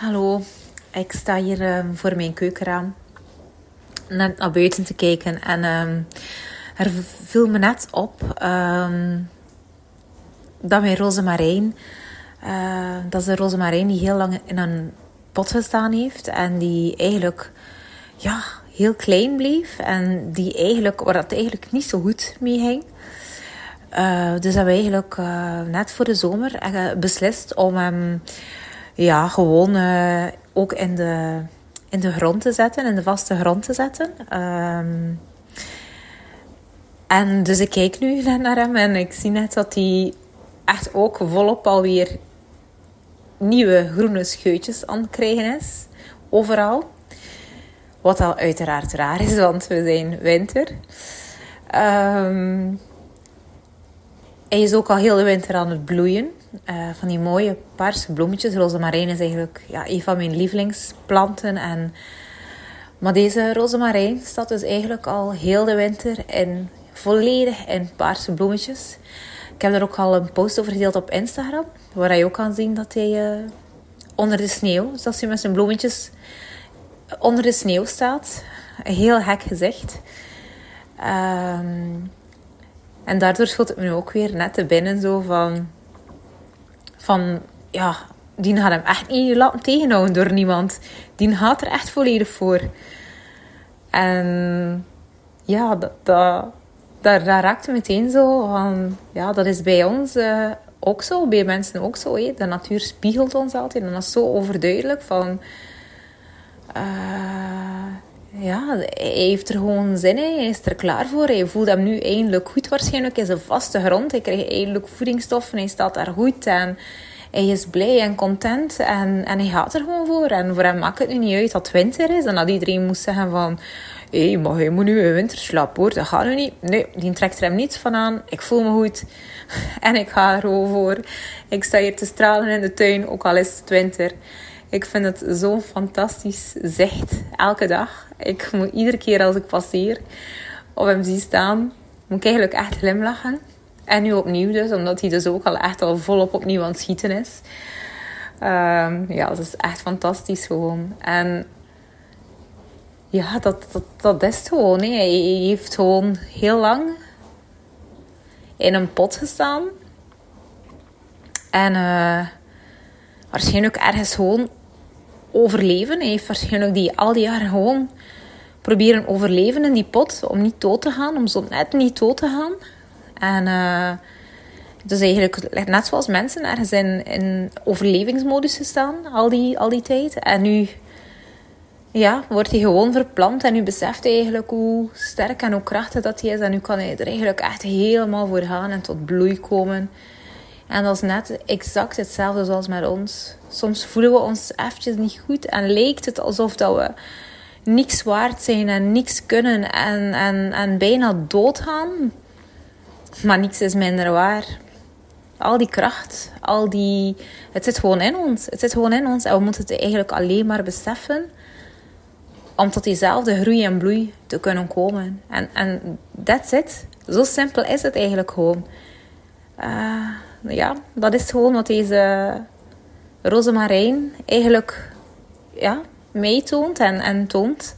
Hallo, ik sta hier um, voor mijn keukenraam net naar buiten te kijken en um, er viel me net op um, dat mijn rozemarijn, uh, dat is een rozemarijn die heel lang in een pot gestaan heeft en die eigenlijk ja, heel klein bleef en die eigenlijk, waar dat eigenlijk niet zo goed mee ging. Uh, dus hebben we eigenlijk uh, net voor de zomer beslist om hem ja, gewoon uh, ook in de, in de grond te zetten, in de vaste grond te zetten. Um, en dus ik kijk nu naar hem en ik zie net dat hij echt ook volop alweer nieuwe groene scheutjes aan het krijgen is. Overal. Wat al uiteraard raar is, want we zijn winter. Um, hij is ook al heel de winter aan het bloeien. Uh, van die mooie paarse bloemetjes. Rozemarijn is eigenlijk ja, een van mijn lievelingsplanten. En, maar deze rozemarijn staat dus eigenlijk al heel de winter in, volledig in paarse bloemetjes. Ik heb er ook al een post over gedeeld op Instagram. Waar je ook kan zien dat hij uh, onder de sneeuw, zoals hij met zijn bloemetjes onder de sneeuw staat. Heel hek gezicht. Um, en daardoor schot het me ook weer net te binnen zo van... Van, ja, die gaat hem echt niet laten tegenhouden door niemand. Die gaat er echt volledig voor. En ja, dat, dat, daar raakte meteen zo van... Ja, dat is bij ons uh, ook zo, bij mensen ook zo. Hé. De natuur spiegelt ons altijd. En dat is zo overduidelijk van... Uh, ja, hij heeft er gewoon zin in. Hij is er klaar voor. Hij voelt hem nu eindelijk goed waarschijnlijk in zijn vaste grond. Hij krijgt eindelijk voedingsstoffen. Hij staat daar goed en hij is blij en content. En, en hij gaat er gewoon voor. En voor hem maakt het nu niet uit dat het winter is. En dat iedereen moest zeggen van... Hé, hey, maar je moet nu een winterslaap hoor. Dat gaat nu niet. Nee, die trekt er hem niets van aan. Ik voel me goed. En ik ga er gewoon voor. Ik sta hier te stralen in de tuin, ook al is het winter. Ik vind het zo'n fantastisch zicht elke dag. Ik moet iedere keer als ik passeer of hem zie staan, moet ik eigenlijk echt glimlachen. En nu opnieuw dus, omdat hij dus ook al echt al volop opnieuw aan het schieten is. Um, ja, dat is echt fantastisch gewoon. En ja, dat, dat, dat is het gewoon. Hij heeft gewoon heel lang in een pot gestaan. En uh, waarschijnlijk ergens gewoon overleven. Hij heeft waarschijnlijk die, al die jaren gewoon proberen overleven in die pot. Om niet dood te gaan, om zo net niet dood te gaan. En uh, dus eigenlijk net zoals mensen ergens in, in overlevingsmodus gestaan al die, al die tijd. En nu ja, wordt hij gewoon verplant en nu beseft hij eigenlijk hoe sterk en hoe krachtig dat hij is. En nu kan hij er eigenlijk echt helemaal voor gaan en tot bloei komen. En dat is net exact hetzelfde zoals met ons. Soms voelen we ons eventjes niet goed en lijkt het alsof dat we niks waard zijn en niks kunnen en, en, en bijna doodgaan. Maar niks is minder waar. Al die kracht, al die... Het zit gewoon in ons. Het zit gewoon in ons en we moeten het eigenlijk alleen maar beseffen om tot diezelfde groei en bloei te kunnen komen. En, en that's it. Zo simpel is het eigenlijk gewoon. Uh, ja, dat is gewoon wat deze rozemarijn eigenlijk ja, meetoont en, en toont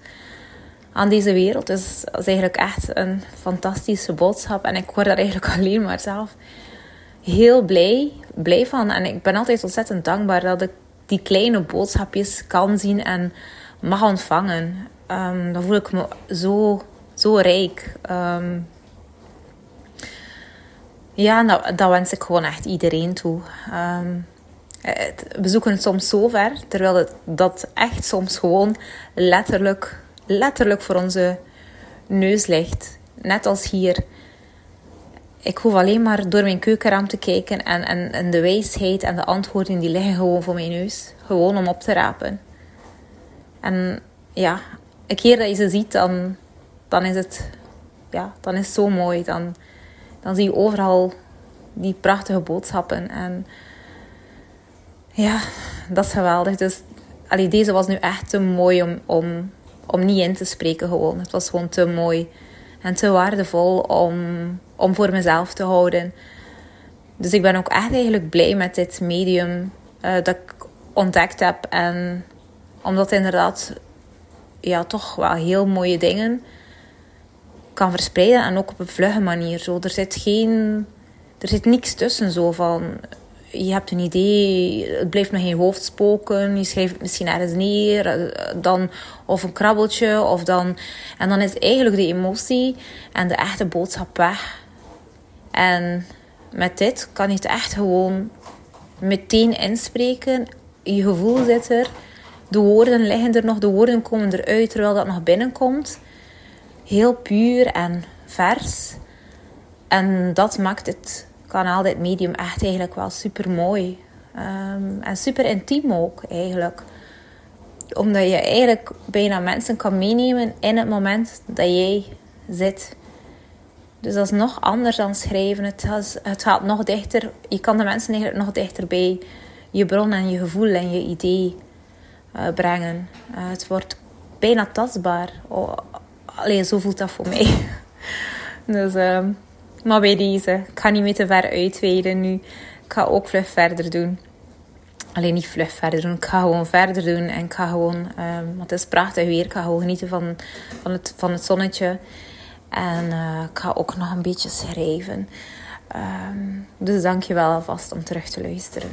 aan deze wereld. Dus dat is eigenlijk echt een fantastische boodschap. En ik word daar eigenlijk alleen maar zelf heel blij, blij van. En ik ben altijd ontzettend dankbaar dat ik die kleine boodschapjes kan zien en mag ontvangen. Um, dan voel ik me zo, zo rijk. Um, ja, dat, dat wens ik gewoon echt iedereen toe. Um, we zoeken het soms zo ver, terwijl dat echt soms gewoon letterlijk, letterlijk voor onze neus ligt. Net als hier. Ik hoef alleen maar door mijn keukenraam te kijken en, en, en de wijsheid en de antwoorden die liggen gewoon voor mijn neus. Gewoon om op te rapen. En ja, een keer dat je ze ziet, dan, dan is het ja, dan is het zo mooi. Dan, dan zie je overal die prachtige boodschappen. En ja, dat is geweldig. Dus allee, deze was nu echt te mooi om, om, om niet in te spreken gewoon. Het was gewoon te mooi en te waardevol om, om voor mezelf te houden. Dus ik ben ook echt eigenlijk blij met dit medium. Uh, dat ik ontdekt heb. En omdat inderdaad ja, toch wel heel mooie dingen kan verspreiden. En ook op een vlugge manier. Zo, er zit geen... Er zit niks tussen zo van... Je hebt een idee, het blijft nog in je hoofd spoken. Je schrijft het misschien ergens neer. Eh, dan, of een krabbeltje. Of dan, en dan is eigenlijk de emotie en de echte boodschap weg. En met dit kan je het echt gewoon meteen inspreken. Je gevoel zit er. De woorden liggen er nog, de woorden komen eruit terwijl dat nog binnenkomt. Heel puur en vers. En dat maakt het kanaal, dit medium, echt eigenlijk wel super mooi. Ehm, en super intiem ook eigenlijk. Omdat je eigenlijk bijna mensen kan meenemen in het moment dat jij zit. Dus dat is nog anders dan schrijven. Het, het gaat nog dichter. Je kan de mensen eigenlijk nog dichter bij je bron en je gevoel en je idee uh, brengen. Uh, het wordt bijna tastbaar. Oh, alleen zo voelt dat voor mij. dus, uh, maar bij deze, ik ga niet meer te ver uitweiden nu. Ik ga ook vlug verder doen. Alleen niet vlug verder doen. Ik ga gewoon verder doen. En ik ga gewoon, um, want het is prachtig weer. Ik ga gewoon genieten van, van, het, van het zonnetje. En uh, ik ga ook nog een beetje schrijven. Um, dus dank je wel alvast om terug te luisteren.